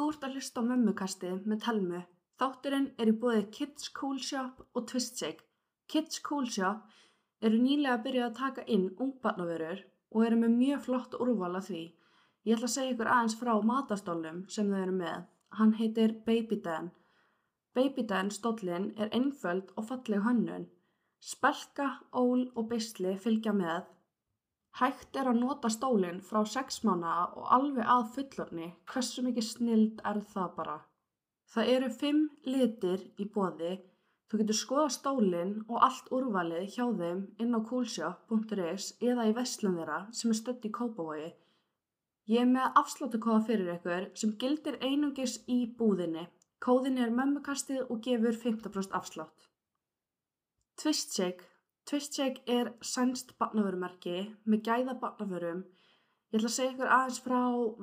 Þú ert að hlusta á mömmukastið með Telmu. Þátturinn er í bóði Kids Cool Shop og Twistshake. Kids Cool Shop eru nýlega að byrja að taka inn ungbarnavörur og eru með mjög flott úrval af því. Ég ætla að segja ykkur aðeins frá matastólnum sem þau eru með. Hann heitir Baby Dan. Baby Dan stóllinn er einföld og falleg hönnun. Spelka, ól og beisli fylgja með. Hægt er að nota stólinn frá 6 mánaða og alveg að fullorni. Hversu mikið snild er það bara? Það eru 5 litir í bóði. Þú getur skoða stólinn og allt úrvalið hjá þeim inn á coolshop.is eða í vestlum þeirra sem er stödd í Kópavogi. Ég er með afsláttakóða fyrir ykkur sem gildir einungis í búðinni. Kóðin er mömmukastið og gefur 15% afslátt. Twistshake. Twistshake er sænst barnavörumerki með gæða barnavörum. Ég ætla að segja ykkur aðeins frá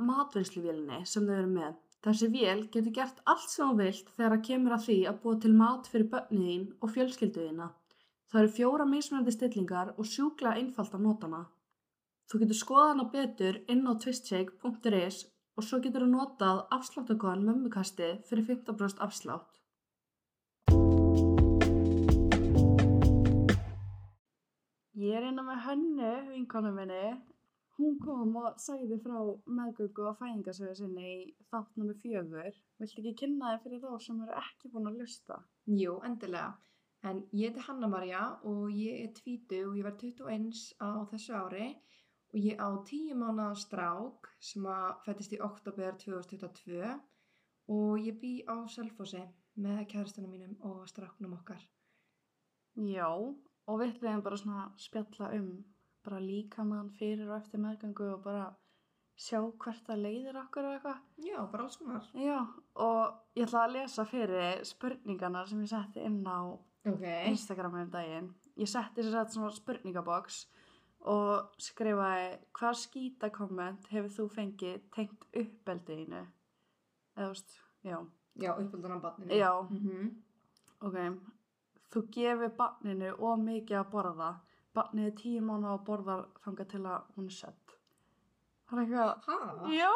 matvinnsluvélinni sem þau eru með. Þessi vél getur gert allt sem þú vilt þegar það kemur að því að búa til mat fyrir börnið þín og fjölskylduðina. Það eru fjóra mismunandi stillingar og sjúklega einfalt að nota hana. Þú getur skoða hana betur inn á twistshake.is og svo getur þú notað afsláttakon mömmukasti fyrir 15% afslátt. Ég er innan með hönnu, vinkonu minni. Hún kom og sagði frá meðgöngu og fæðingasögu sinni í þátt nummer fjögur. Viltu ekki kynna þið fyrir þá sem eru ekki búin að lusta? Jú, endilega. En ég heiti Hanna-Maria og ég er tvítu og ég var 21 á þessu ári og ég á 10 mánuða strák sem að fættist í oktober 2022 og ég bý á Selfossi með kærastunum mínum og stráknum okkar. Já, og við ætlum bara svona að spjalla um bara líkamann fyrir og eftir meðgöngu og bara sjá hvert það leiðir okkur og eitthvað. Já, bara alls konar. Já, og ég ætla að lesa fyrir spurningana sem ég setti inn á Ok. Instagram um daginn. Ég setti sér sett svona spurningaboks og skrifaði hvað skýta komment hefur þú fengið tengt uppeldiðinu? Eða þú veist, já. Já, uppöldan á barninu. Já, Mm ok. Þú gefur barninu of mikið að borða. Barnið er tíu mánu að borða þangað til að hún er sett. Það er eitthvað, já,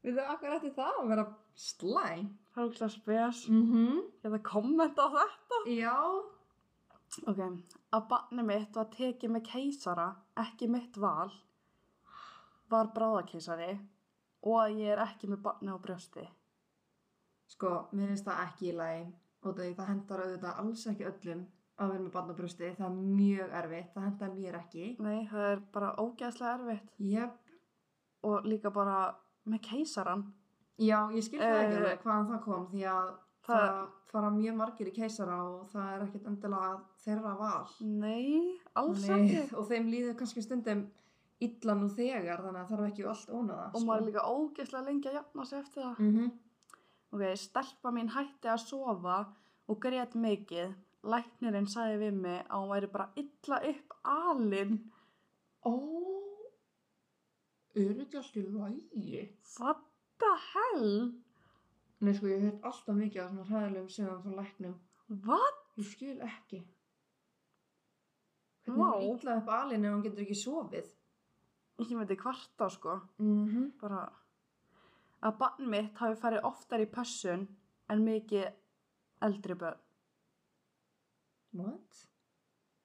Við þau akkur eftir það að vera slæm. það er eitthvað spes. Mm -hmm. Ég það kommenta á þetta. Já. Ok, að barnið mitt var tekið með keisara, ekki mitt val, var bráðakeisari og að ég er ekki með barnið á brjósti. Sko, mér finnst það ekki í lagi og það, hendar auðvitað alls ekki öllum að vera með barnabrösti. Það er mjög erfitt, það hendar mér ekki. Nei, það er bara ógeðslega erfitt Jep. og líka bara með keisaran. Já, ég skil það ekki Eh, alveg hvaðan það kom því að það- það, fara mjög margir í keisara og það er ekkert endilega þeirra val. Nei, alls ekki. Og þeim líður kannski stundum illa nú þegar þannig að það er ekki allt ónaða. Og maður er líka ógeðslega lengi að jafna sig eftir það. Mm -hmm. Ok, stelpa mín hætti að sofa og grét mikið. Læknirinn sagði við mig að hún væri bara illa upp alinn. Ó, er þetta allt í lagi? What the hell? Nei, sko, ég hef alltaf mikið af svona hræðilegum sögum frá læknum. What? Ég skil ekki. Hvernig er illa upp alinn ef hún getur ekki sofið? Ég myndi kvarta sko. Mm -hmm. Bara að barn mitt hafi farið oftar í pössun en mikið eldri börn. What?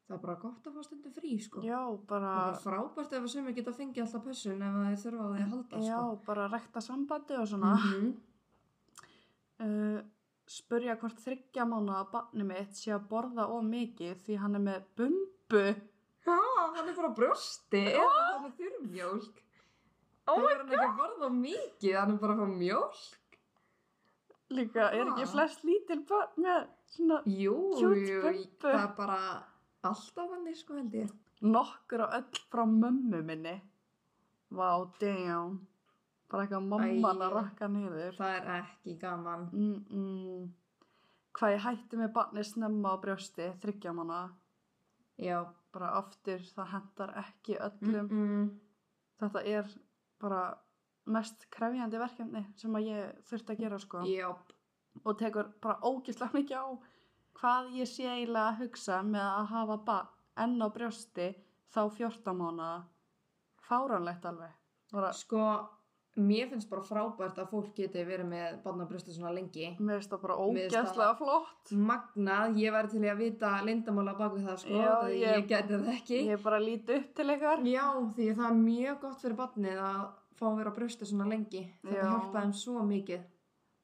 Það er bara gott að fá stundu frí, sko. Já, bara, Það er frábært ef að sumi geta fengið alltaf pössun ef það þurfa á því að halda, já, sko. bara rekta sambandi og svona. Mhm. uh, spurja hvort þryggja mánu að barni mitt sé að borða of mikið því hann er með bumbu. Já, hann er bara á brjósti eða hann er þurrmjólk. Oh Það er hann ekki að borða mikið, hann er bara að fá mjólk. Líka, er ekki flest lítil börn með svona Jú, Cute jú, það er bara alltaf hann sko held ég. nokkur og öll frá mömmu minni. Vá, damn. Bara eitthvað mamman að rakka niður. Það er ekki gaman. Mm -mm. Hvað ég hætti með barni snemma á brjósti, þryggja manna. Já. Bara aftur, það hendar ekki öllum. Mm Þetta er bara mest krefjandi verkefni sem að ég þurfti að gera sko. Já. Og tekur bara ógislega mikið á hvað ég sé eiginlega að hugsa með að hafa enn á brjósti þá 14 mánuða. Fáranlegt alveg. Bara, Sko, mér finnst bara frábært að fólk geti verið með barnabröstu svona lengi Mér finnst það bara ógæslega flott. magnað, ég væri til í að vita lindamála baku það sko, Já, það ég, ég- geti það ekki Ég bara líti upp til ykkar. já, því það er mjög gott fyrir barnið að fá að vera bröstu svona lengi þetta Já. hjálpa þeim svo mikið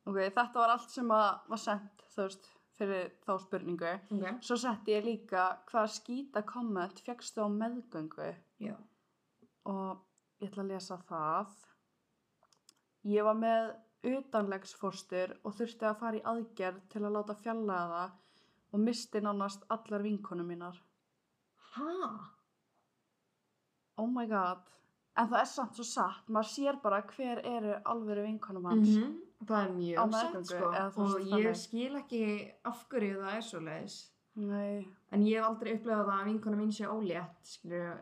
Ok, þetta var allt sem að var sendt, þú veist, fyrir þá spurningu. okay. Svo setti ég líka hvað skýta komment fegstu á meðgöngu já, og ég ætla að lesa það. Ég var með utanlegsfórstur og þurfti að fara í aðgerð til að láta fjallaða það og misti nánast allar vinkonum mínar. ha? Oh my god. En það er samt svo satt, maður sér bara hver eru alvöru vinkonum hans. Mm það er mjög sett sko og ég þannig. skil ekki af hverju það er svo leiðis Nei, en ég hef aldrei upplefað það að vinkona mín sé ólétt skilur,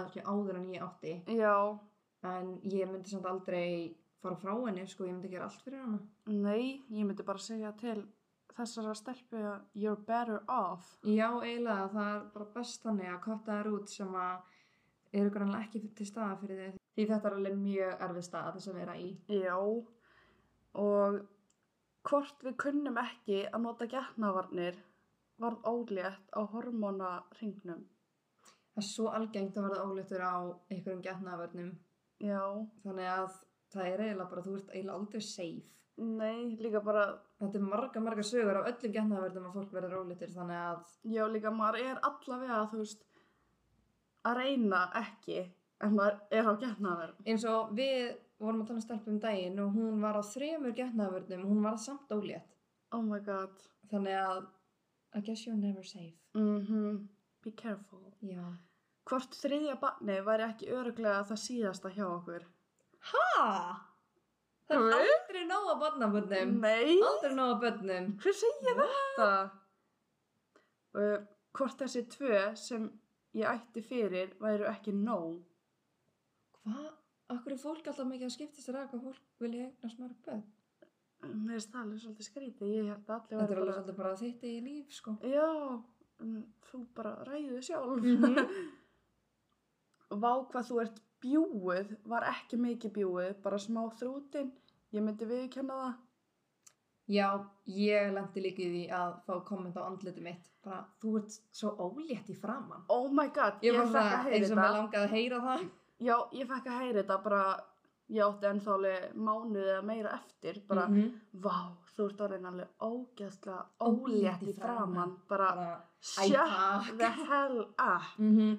ekki áður en ég átti já, en ég myndi samt aldrei fara frá henni sko, ég myndi gera allt fyrir hana. Nei, ég myndi bara segja til þessara stelpu að you're better off. Já, eiginlega, það er bara best þannig að kotta þær út sem að eru grannlega ekki til staða fyrir þig. Því þetta er alveg mjög erfið staða þess að vera í. Já, og hvort við kunnum ekki að nota getnavarnir varð ólétt á hormónahringnum. Það er svo algengt að verða óléttur á einhverjum getnaðvörnum Já, þannig að það er eiginlega bara, þú ert eiginlega aldrei safe nei, líka bara, Þetta er marga, marga sögur af öllum getnaðvörnum að fólk verður óléttur þannig að já, líka maður er allavega, þú veist, að reyna ekki ef maður er á getnavarn. eins og við vorum að tala um stelpum um daginn og hún var á þremur getnaðvörnum hún var samt ólétt Oh my god. þannig að I guess you're never safe Mhm, be careful. Já Hvort þriðja barni væri ekki öruglega það síðasta hjá okkur? Ha? Það er Hvað? aldrei nóg að barnabönnum. Nei, Aldrei nóg að bönnum. hver segir þetta? Uh, hvort þessi tvö sem ég ætti fyrir væru ekki nóg? Hvað? Akkur er fólk alltaf mikið að skipta sér að hvað fólk vilja eignast mörg bönn? Mér finnst það alveg svolítið skrítið, ég held að allir Þetta er alveg svolítið bara þitt í líf, sko. Já, mm, þú bara ræðu sjálf. Mhm. Vá hvað þú ert bjúið, var ekki mikið bjúið, bara smá þrútin. Ég myndi viðkenna það. Já, ég lendi líka í því að fá komment á andliti mitt. Bara, þú ert svo ólétt í framann. Oh my god, Ég ég, var fekk að það heyra eins og þetta. langaði að heyra það. Já, ég fekk að heyra þetta bara, ég átti ennþá alveg mánuð eða meira eftir, bara, Mhm. vá, þú ert orðin alveg ógeðslega Ólétt í framann, bara, Bara, shut the hell up. Mhm.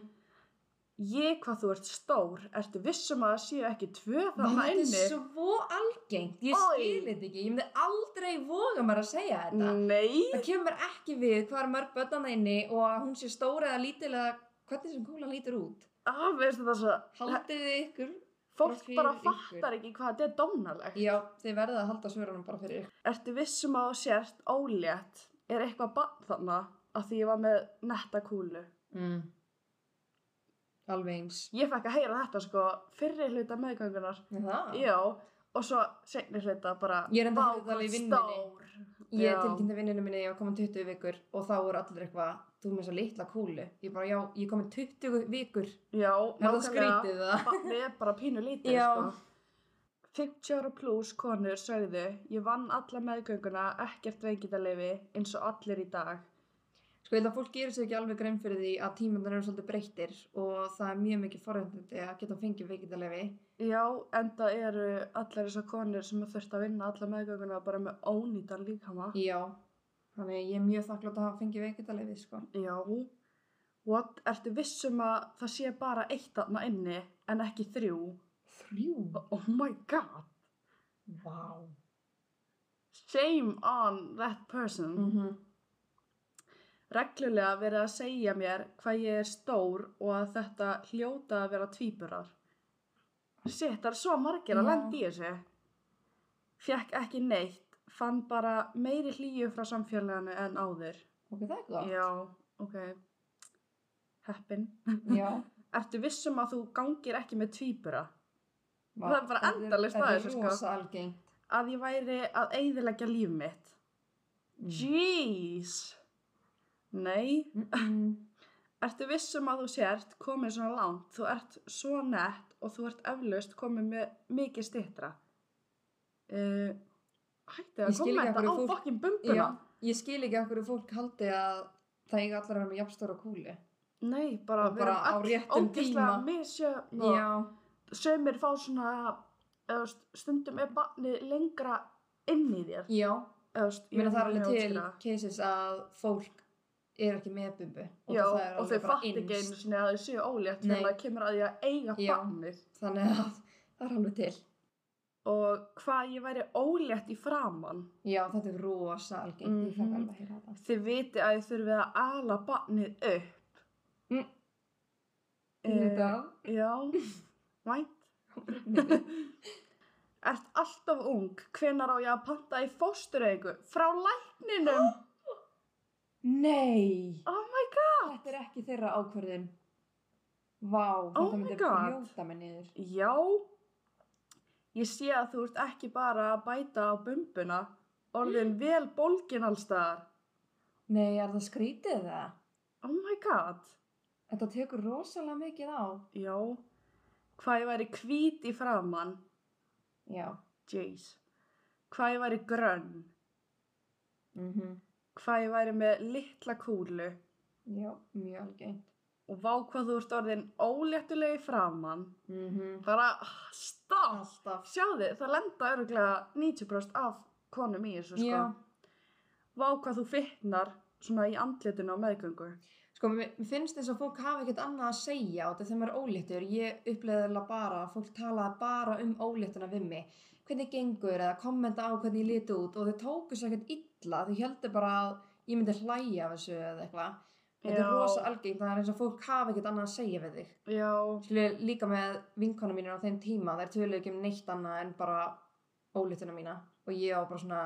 Ég hvað þú ert stór, ertu vissum að það séu ekki tvö þarna Þetta er inni? svo algengt. Ég Oj. skil þetta ekki. Ég myndi aldrei voga mér að segja þetta. Nei, Það kemur ekki við hvað er mörg börnana inni og að hún sé stóra eða lítil eða hvernig sem kúlan lítur út. að það svo, Haldið þið ykkur? fólk bara fattar ekki hvað þetta er dónalegt. Já, þið verðið að halda svörunum bara fyrir ykkur. Ertu vissum að þú sért ólétt, er eitthvað bann þarna að því ég var með netta kúlu? Mm. Alveg eins. Ég fekk að heyra þetta sko fyrri hluta meðgöngunar. Er Það? Já, og svo segni hluta bara Ég er enda að þetta alveg í vinnunni. stór. Ég tilkynnti vinninu minni, ég var komin 20 vikur og þá voru allir eitthvað, þú er með svo litla kúlu. Ég bara, já, ég er komin 20 vikur. Já, Er það skrítið það? Barnið er bara pínu lítið Já. sko. 50 ára pluss konur sögðu, ég vann alla meðgönguna, ekkert veikindalefi eins og allir í dag. Sko, ég held að fólk gerir sér ekki alveg grein fyrir því að tímundar eru svolítið breyttir og það er mjög mikið forrættandi að geta fengið veikindalefi. Já, enda eru allar þessar konur sem þurft að vinna alla meðgönguna bara með ónýtan líkama. Já, þannig ég er mjög þakklátt að hafa fengið veikindalefi, sko. Já. What? Ertu vissum að það sé bara eitt aðna inni en ekki þrjú? Þrjú? Oh my god. Vá. Shame on that person. Mm -hmm. Reglulega verið að segja mér hvað ég er stór og að þetta hljóta að vera tvíburar. Sitt, það er svo margir að lendi í þessu. Fjekk ekki neitt, fann bara meiri hlýju frá samfélaginu en áður. Ok, það er gott. Já, ok. Heppin. Já. Ertu vissum að þú gangir ekki með tvíbura? Vá, Það er bara þetta endalaust að þessu, Þetta sko. er rosa algengt. Að ég væri að eyðileggja líf mitt. Mm. Jeez. Nei. Mm -mm. ertu vissum að þú sért komið svona langt, þú ert svo nett og þú ert eflaust komið með mikið stittra. Uh, hætti Ég að af kommenta á fólk- fokkin bumbuna. Já, ég skil ekki okkur fólk haldi að það eiga allar að vera með jafnstóra kúli. Nei, bara við erum ógeðslega tíma. misjöfn og sömur fá svona, eða þú veist, stundum er barnið lengra inn í þér. já. Meina veit það er alveg til cases að fólk er ekki með bumbu. Og Já, og þau fatt ekki einu sinni að þau séu ólétt þegar það kemur að því að eiga Já. barnið. Þannig að það er alveg til. Og hvað ég væri ólétt í framann. Já, þetta er rosa algengt. Ég fekk Mhm. alveg að heyra þetta. Þið viti að þið þurfið að ala barnið upp. Mm. Eh. Já, vænt. Ert alltaf ung, hvenar á ég að panta í fóstureyku? Frá lækninum? Nei! Oh my god! Þetta er ekki þeirra ákvörðin. Vá, þetta Oh my myndi God. brjóta mig niður. Já, ég sé að þú ert ekki bara að bæta á bumbuna, orðin vel bólgin allstaðar. Nei, er það skrítið það? Oh my god, Þetta tekur rosalega mikið á. já, hvað ég væri hvít í framann, Já. jeez, hvað ég væri grönn, Mm hvað ég væri með litla kúlu Já, mjög algengt. og vá hvað þú ert orðin óléttulegi framann, Mm bara stopp, Alltaf. sjáðu, það lenda öruglega 90% af konum í þessu sko. Vá hvað þú fitnar svona í andlitinu á meðgöngu. Sko, mér finnst þess að fólk hafi ekkert annað að segja á þetta þegar maður er óléttur. Ég uppleiði það bara að fólk talaði bara um óléttuna við mig. Hvernig gengur eða kommenta á hvernig ég liti út og þau tóku sér ekkert illa. Þau heldur bara að ég myndi hlæja af þessu eða eitthvað. Þetta er rosa algengt, það er eins og fólk hafi ekkert annað að segja við þig. Skilju, líka með vinkona mínir á þeim tíma, þær tölu ekki um neitt annað en bara óléttuna mína. Og ég á bara svona,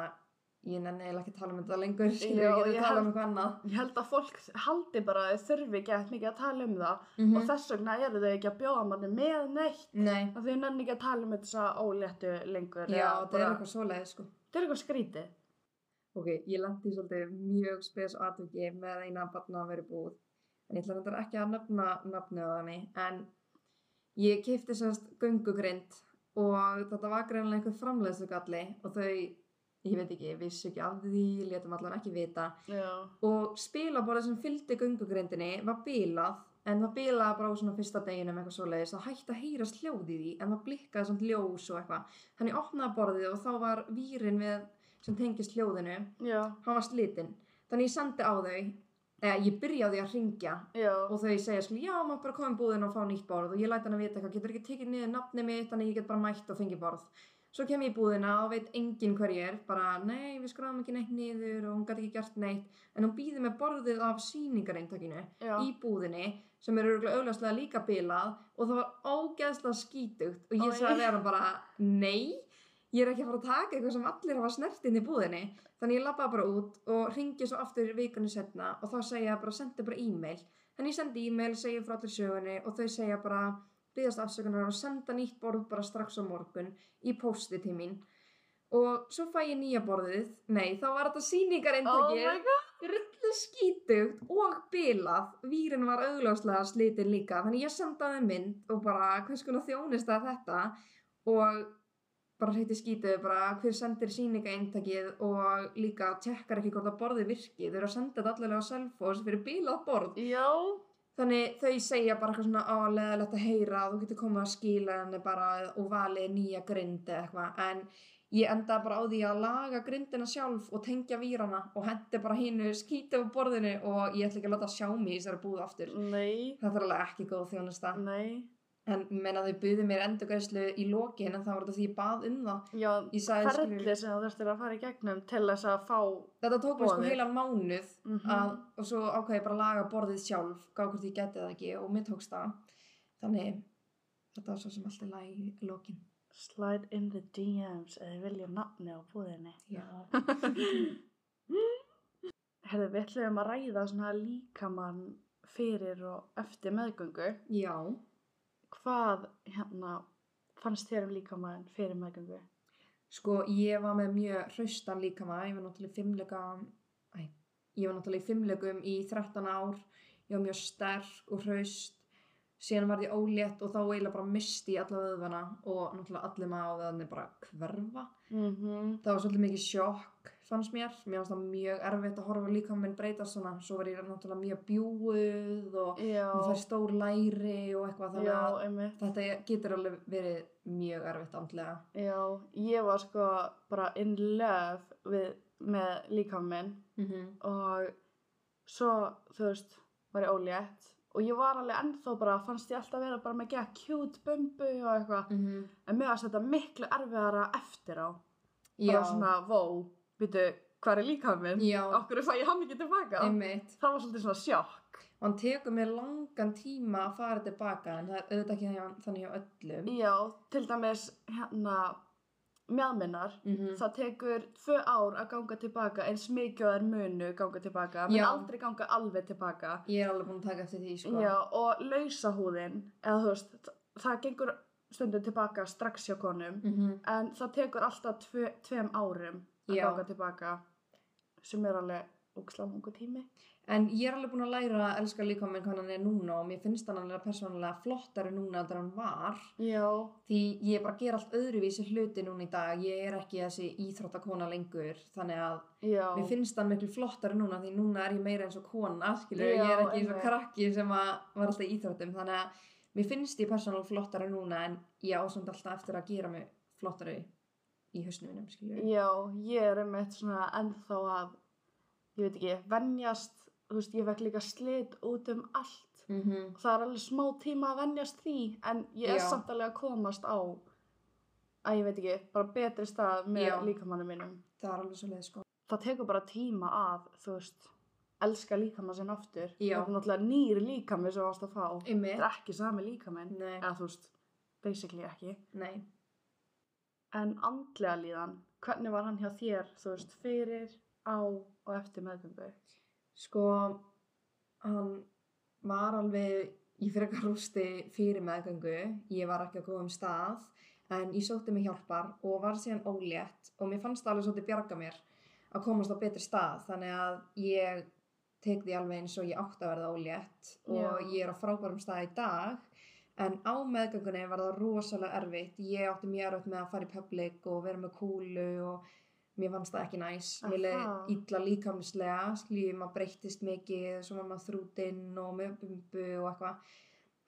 ég nenni ekki að tala um þetta lengur, skilju, Já, ég um held- eitthvað annað. ég held að fólk haldi bara þurfi ekki að mikið að tala um það Mm og þess vegna eru þau ekki að bjóða manni með neitt Nei, þau nenni ekki að tala um þetta óléttu lengur. já, þetta er eitthvað svoleiði, sko. þetta er eitthvað skrítið. Ok, ég lendi í svolítið mjög spes atviki með eina barna að vera búið. En ég ætla reyndar ekki að nefna nafnið á henni. En ég keipti sérst göngugrind og þetta var greinlega einhver framleiðslugalli og þau, ég veit ekki, vissi ekki af því, létum allan ekki vita. Já, Og spilaborðið sem fylgdi göngugrindinni var bilað en það bilaði bara á svona fyrsta deginum eitthvað svoleiðis. Það hætti að heyrast hljóð í en það blikkaði svona ljós og eitthvað. Þannig ég opnaði borðið og þá var vírin við sem tengist hljóðinu. Já, hann var slitinn þannig ég sendi á þau eða ég byrjaði að ringja já, og þau segja sko já maður bara koma í búðin og fá nýtt borð. Og ég læti hann að vita eitthvað getur ekki tekið niður nafni mitt þannig ég get bara mætt og fengið borð. Svo kem ég í búðina og veit enginn hver ég er. Bara nei við skráðum ekki neitt niður og hún gæti ekki gert neitt. En hún býði með borðið af sýningareintakinu já. í búðinni sem er örugglega augljóslega líka bilað. Og það var ógeðslega skítugt. Og ég sagði við hann bara nei, ég er ekki að fara að taka eitthvað sem allir hafa snert inn í búðinni. Þannig ég lappaði bara út og ringi svo aftur vikunni setna og þá segja ég bara sendi bara e-mail. Þannig ég sendi e-mail, segi frá allir sögunni og þau segja bara byggðast afsökunar og senda nýtt borð bara strax á morgun í posti til mín. Og svo fæ ég nýja borðið. Nei, þá var þetta Oh sýningareintakið my god. rullu skítugt og bilað. Vírin var augljóslega slitin líka. Þannig ég sendaði mynd og bara hvers konar þjónist að þetta? Og bara hreiti skítuð bara hver sendir síningaeintakið og líka tekkar ekki hvort að borðið virki. Þau eru að senda þetta allavega á Selfoss fyrir bilað borð. Já, þannig þau segja bara eitthvað svona áleðilegt að heyra þú getur komið að skila henni bara og valið nýja grind eða eitthvað. En ég endaði bara á því að laga grindina sjálf og tengja vírana og hendi bara hínu skítið á borðinu og ég ætla ekki að láta sjá mig í þessari búð aftur. Nei, þetta er alveg ekki góð þjónusta. Nei. En menna þau buðu mér endurgæslu í lokin en það var þetta því ég bað um það Já, skilur- sem þú þurftir að fara í gegnum til þess að fá þetta tók mér sko heilan mánuð Mhm. að, og svo ákvæði ég bara að laga borðið sjálf gá hvort ég geti það ekki og mér tókst það þannig þetta var svo sem allt er læg í lokin slide in the DMs eða vilja nafni á búðinni. já, Herðu, við ætlum að ræða svona líkamann fyrir og eftir meðgöngu. já. Hvað hérna fannst þér um líkamann fyrir meðgöngu? sko ég var með mjög hraustan líkama. Ég var náttúrulega fimmleika æ, ég var náttúrulega í fimmleikum í 13 ár. Ég var mjög sterk og hraust. Síðan var ég ólétt og þá eiginlega bara misti ég alla vöðvana og náttúrulega allir maður á vöðvanir bara hverfa. Mhm. það var svolítið mikið sjokk fannst mér, mér fannst það mjög erfitt að horfa líka minn breytast svona, svo var ég náttúrulega mjög bjúuð og Já, maður fær stór læri og eitthvað þannig já, að einmitt. þetta getur alveg verið mjög erfitt andlega. Já, ég var sko bara in love við, með líkamann minn. Mm -hmm. og svo, þú veist, var ég ólétt. Og ég var alveg ennþá bara, fannst ég alltaf vera bara með að geða cute bumbu og eitthvað. Mm -hmm. en mér varst þetta miklu erfiðara eftir á. Já, bara svona, vó, býtu, hvað er líkamann minn? Já. Okkur fæ ég hann ekki tilbaka? einmitt Það var svolítið svona sjokk. og hann tekur mér langan tíma að fara tilbaka en það er auðvitað ekki þannig hjá öllum Já, til dæmis hérna mjadminnar, mm -hmm. það tekur tvö ár að ganga tilbaka eins mikið það er munu ganga tilbaka, menn aldrei ganga alveg tilbaka. ég er alveg búin að taka eftir því sko. Já, og lausa húðin, eða þú veist, það, það gengur stundum tilbaka strax hjá konum, mm en það tekur alltaf tvö, tveim árum að Já. ganga tilbaka, sem er alveg ógislega mungu tími. en ég er alveg búin að læra að elska líka minn hvað hann er núna og mér finnst hann alveg persónulega flottari núna en hann var. Já, því ég bara ger allt öðruvísi hluti núna í dag. Ég er ekki þessi íþróttakona lengur þannig að já, mér finnst hann miklu flottari núna því núna er ég meira eins og kona skilur, Já, ég er ekki eins og einmitt. krakki sem að var alltaf í íþróttum. Þannig að mér finnst ég persónulega flottari núna en ég ásand alltaf eftir að gera mig flottari í hausnum já, ég er einmitt svona ennþá að, ég veit ekki, venjast, þú veist, ég fekk líka slit út um allt. mm -hmm. Það er alveg smá tíma að venjast því, en ég er Já. samt alveg að komast á, að ég veit ekki, bara betri stað með Já. líkamannu mínum. það er alveg svo leið sko Það tekur bara tíma að, þú veist, elska líkamann sinn aftur. Já. Það er náttúrulega nýr líkamann sem þú varst að fá. Einmitt. Það er ekki sami líkamann, eða þú veist, basically ekki. nei En andlega líðan, hvernig var hann hjá þér, þú veist, fyrir, á og eftir meðgöngu? Sko, hann var alveg í frekar rústi fyrir meðgöngu. Ég var ekki á góðum stað, en ég sótti mig hjálpar og var síðan ólétt og mér fannst alveg svolítið bjarga mér að komast á betri stað. Þannig að ég tek því alveg eins og ég átti að verða ólétt og Já. ég er á frábærum stað í dag. En á meðgöngunni var það rosalega erfitt. Ég átti mjög erfitt með að fara í public og vera með kúlu og mér fannst það ekki næs. Mér Aha. illa líkamslega, skiljið maður breyttist mikið, svo var maður þrútinn og með bumbu og eitthvað.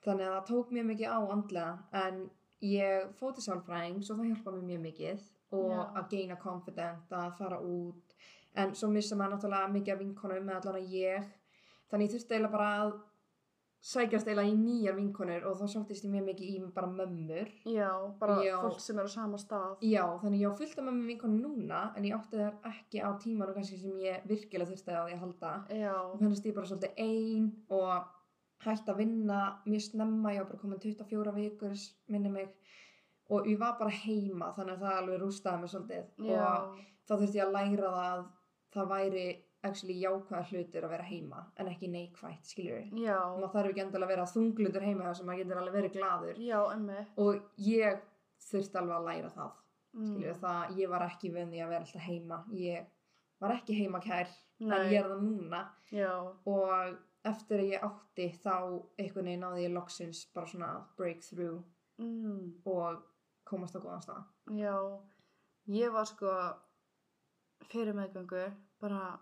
Þannig að það tók mjög mikið á andlega en ég fóti sálfræðings og það hjálpaði mér mjög mikið og Já. að geina confident, að fara út. En svo missa maður náttúrulega mikið af vinkonum með allan að ég. Þannig ég þurfti eiginlega bara að sækjast eiginlega í nýjar vinkonur og þá sóttist ég mjög mikið í bara mömmur. Já, bara Já. fólk sem er á sama stað. Já, þannig ég á fullt af mömmu vinkonum núna en ég átti þær ekki á tímanu kannski sem ég virkilega þurfti að halda. Já, og fannst ég bara svolítið ein og hægt að vinna mjög snemma, ég var bara komin 24 vikur minni mig og ég var bara heima þannig að það alveg rústaði mig svolítið já, og þá þurfti ég að læra það að það væri actually jákvæða hlutir að vera heima en ekki neikvætt, skiljur við já, maður þarf ekki endilega að vera þunglutur heima sem maður getur alveg verið gladur já, og ég þurfti alveg að læra það Mm. skilju það, ég var ekki vunni að vera alltaf heima. Ég var ekki heima kær en Nei. ég er það núna. Já, og eftir að ég átti þá einhvern veginn náði ég loksins bara svona breakthrough mm. og komast á góðan stað. Já, ég var sko fyrir meðgöngu bara,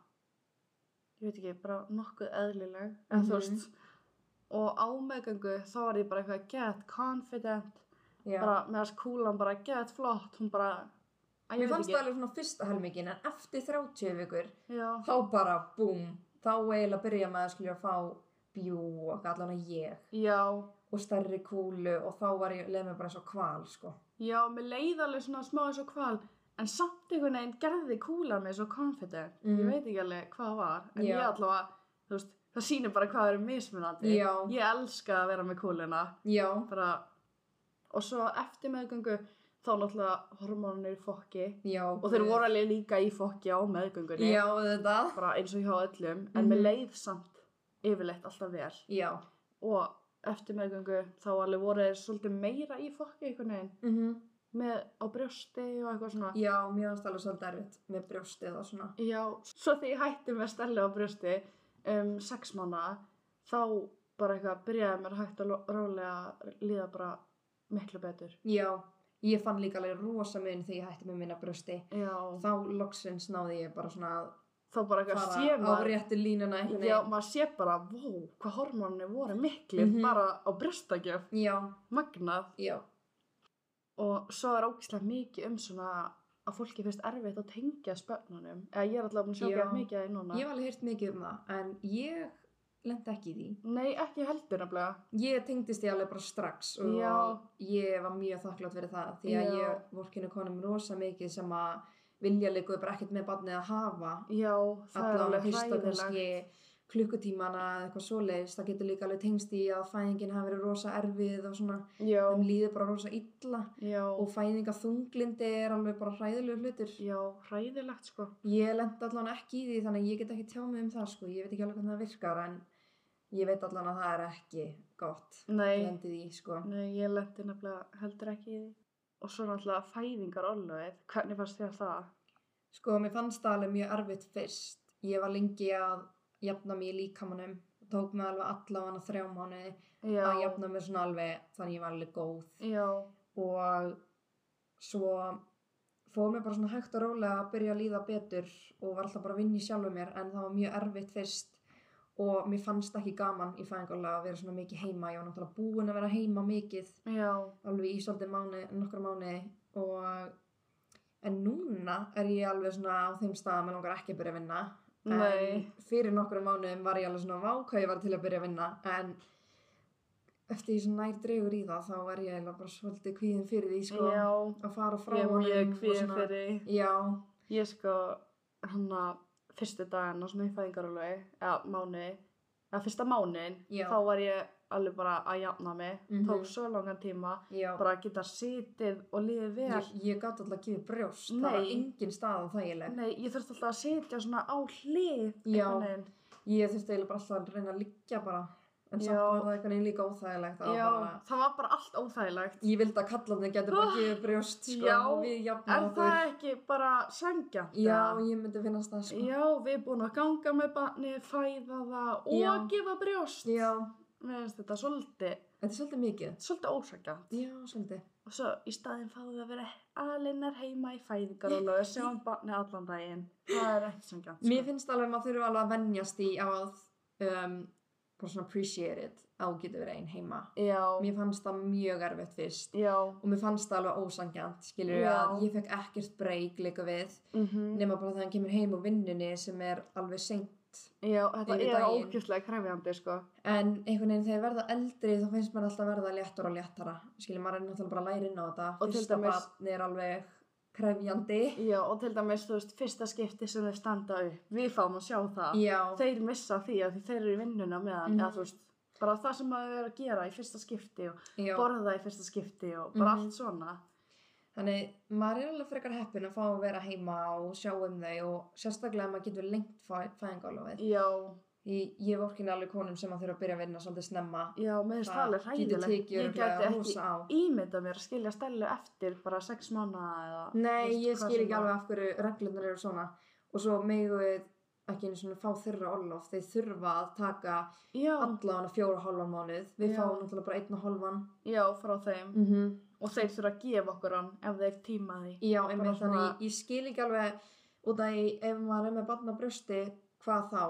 ég veit ekki, bara nokkuð eðlileg, en Mhm. þú veist, og á meðgöngu þá var ég bara eitthvað get confident, Já. bara með þess kúlan bara get flott, hún bara, mér fannst það alveg svona fyrsta helmingin en eftir 30 vikur já, þá bara búm þá eiginlega byrja að skilja að fá bjú og allan að ég. Já, og stærri kúlu og þá var ég leið mér bara eins og kval sko. Já, mér leið alveg svona smá eins og kval, en samt einhvern veginn gerði kúlan mig svo confident, Mhm. ég veit ekki alveg hvað var, en Já. ég allavega, veist, það sýnir bara hvað er mismunandi, Já. ég elska að vera með kúluna, bara, og svo eftir meðgöngu, þá náttúrulega hormónir í fokki, já og þeir voru alveg líka í fokki á meðgöngunni, já bara eins og hjá öllum, en Mhm. mér leið samt yfirleitt alltaf vel, já. Og eftir meðgöngu, þá alveg voru þeir svolítið meira í fokki einhvern veginn, mm með á brjósti og eitthvað svona, já, mér fannst alveg svolítið erfitt með brjóstið og svona Já, svo þegar ég hætti með Stelli á brjósti um sex mánuða, þá bara eitthvað byrjaði mér hægt að rólega líða bara miklu betur. Já, ég fann líka alveg rosa mun þegar ég hætti með minna brösti. Já, Þá loksins náði ég bara svona að þá bara eitthvað fara sé á maður, réttu línuna já, maður sé bara, vó, hvað hormóninu voru miklir Mhm. bara á brjóstakjöf, Já, magnað. já, Og svo er ógislega mikið um svona að fólki finnst erfitt að tengja spönnunum. Eða ég er alltaf búin að ekki mikið að núna. ég hef alveg heyrt mikið um það, en ég lendi ekki í því. Nei, ekki heldur nefnilega. Ég tengdist því alveg bara strax og Já. ég var mjög þakklátt fyrir það því að Já. ég vorkinu konum rosa mikið sem að vilja líka bara ekkert með barnið að hafa Já, það er allavega alveg hræðilegt. Kannski klukkutímana eða eitthvað svoleiðis það getur líka alveg tengst í að fæðingin hafi verið rosa erfið og svona þeim líður bara rosa illa já, og fæðinga þunglindi er alveg bara hræðilegu hlutur já, hræðilegt sko. ég lendi allan ekki í því þannig að ég get ekki tjá mig um það sko ég veit ekki alveg hvernig það virkar en ég veit allan að það er ekki gott Nei, lendi því sko nei, ég lendi nefnilega heldur ekki í því. Og svo náttúrulega fæðingar orloið. Hvernig fannst þér það? Sko, mér fannst það alveg mjög erfitt fyrst. Ég var lengi að jafna mig í líkamanum. Tók mig alveg allavega þrjá mánuði Já, að jafna mig svona alveg þannig ég var alveg góð. já, Og svo fór mér bara svona hægt og rólega að byrja að líða betur og var alltaf bara að vinna í sjálfu mér en það var mjög erfitt fyrst og mér fannst ekki gaman í fæðingarlega að vera svona mikið heima. Ég var náttúrulega búin að vera heima mikið já, alveg í svolítið mánu, nokkra mánu og en núna er ég alveg svona á þeim stað að mér langar ekki að byrja að vinna. En fyrir nokkra mánuðum var ég alveg svona váka ég var til að byrja að vinna en eftir því sem nær dregur í það þá er ég eiginlega bara svolítið kvíðin fyrir því sko já. að fara frá Ég honum og kvíðin svona- fyrir. já, Ég sko, hann að fyrstu daginn á svona í fæðingarorlofi, eða mánuði, eða fyrsta mánuðin, þá var ég alveg bara að jafna mig. Mhm. Tók svo langan tíma, já bara að geta sitið og liðið vel. ég, ég gátt alltaf að gefa brjóst það var Nei. engin stað á þægileg Nei, ég þurfti alltaf að sitja svona á hlið. Ég þurfti eiginlega bara alltaf að reyna að liggja bara en samt var það einhvern veginn líka óþægilegt það var Já, bara það var bara allt óþægilegt. Ég vildi að kallarnir getur bara Ah, gefið brjóst sko, já, Er það ekki bara sangjant? Já, ég myndi finnast það sko. Já, við erum búin að ganga með barni, fæða það og Já. gefa brjóst. Já, Mér finnst þetta svolítið, þetta er svolítið mikið. svolítið ósangjant. Já, svolítið. Og svo í staðinn fáðu það að vera alinnar heima í fæðingarólu og sjá um barni allan daginn. Það er ekki sangjant. Mér finnst alveg að maður þurfa alveg að venjast í að um, bara svona appreciate it að þú getur verið einn heima. Já, Mér fannst það mjög erfitt fyrst já. og mér fannst það alveg ósangjant, skilur Já. að ég fekk ekkert breyk líka við Mm nema bara þegar hann kemur heim úr vinnunni sem er alveg seint Já, þetta er daginn. ókjöfslega krefjandi, sko. En einhvern veginn þegar verða eldri þá finnst mér alltaf verða léttara og léttara. Skiljum, maður er náttúrulega bara að læra inn á þetta. Og Fyrsta barn er alveg krefjandi. Já, og til dæmis, þú veist, fyrsta skipti sem þeir standa upp, við fáum að sjá það. Já, Þeir missa því að því þeir eru í vinnuna meðan, Mhm. eða þú veist, bara það sem maður er að gera í fyrsta skipti og já. borða í fyrsta skipti og bara Mhm. allt svona. Þannig maður er alveg frekar heppin að fá að vera heima og sjá um þau og sérstaklega að maður getur lengt fæ, fæðingalofið. Já, Ég, ég vorkin alveg konum sem að þurfa að byrja að vinna svolítið snemma. já, með þess það alveg getur hræðilegt. tekið Ég gæti ekki ímynda mér að skilja stælu eftir bara sex mánuða eða... Nei, ég skil ekki það- alveg af hverju reglunar eru svona. Og svo megu við ekki einu svona fá þeirra orlof. Þeir þurfa að taka Já, allavega fjóra og hálfan mánuð. Við Já. fáum náttúrulega bara einn og hálfan. já, frá þeim. Mm -hmm. Og þeir þurfa að gefa okkur hann ef þeir tíma því. Já, einmitt, þannig svona- ég, ég skil ekki alveg út af því ef maður er með barn á brjósti, hvað þá?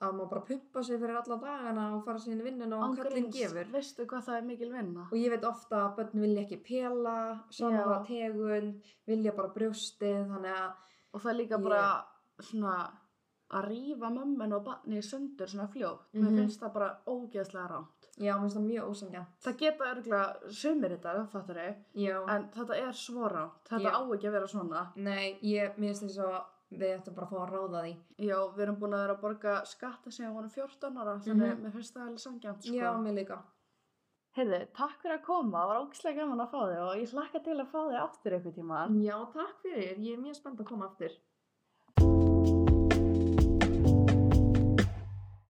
Að maður bara pumpa sig fyrir alla dagana og fara sér inn í vinnuna og gríns, gefur. Veistu hvað það er mikil vinna? Og ég veit ofta að börn vilja ekki pela, Já. saman tegund, vilja bara brjóstið, þannig að, Og það er líka Ég- bara svona að rífa mömmun og barni í sundur svona fljótt. Mér finnst það bara ógeðslega rámt. Já, mér finnst það mjög ósangja. Það geta örgulega sumir þetta, fattar þau, Já, en þetta er svo rámt. Þetta Já. á ekki að vera svona. nei, ég, mér finnst þess að við ættum bara að fá að ráða því. Já, við erum búin að vera að borga skatta sem við vorum 14 ára, þannig Mhm. mér finnst það alveg sangjant, sko. Já, mér líka. Heyrðu, takk fyrir að koma, það var ógeðslega gaman að fá þig og ég hlakka til að fá þig aftur eitthvað tíma. Já, takk fyrir, ég er mjög spennt að koma aftur.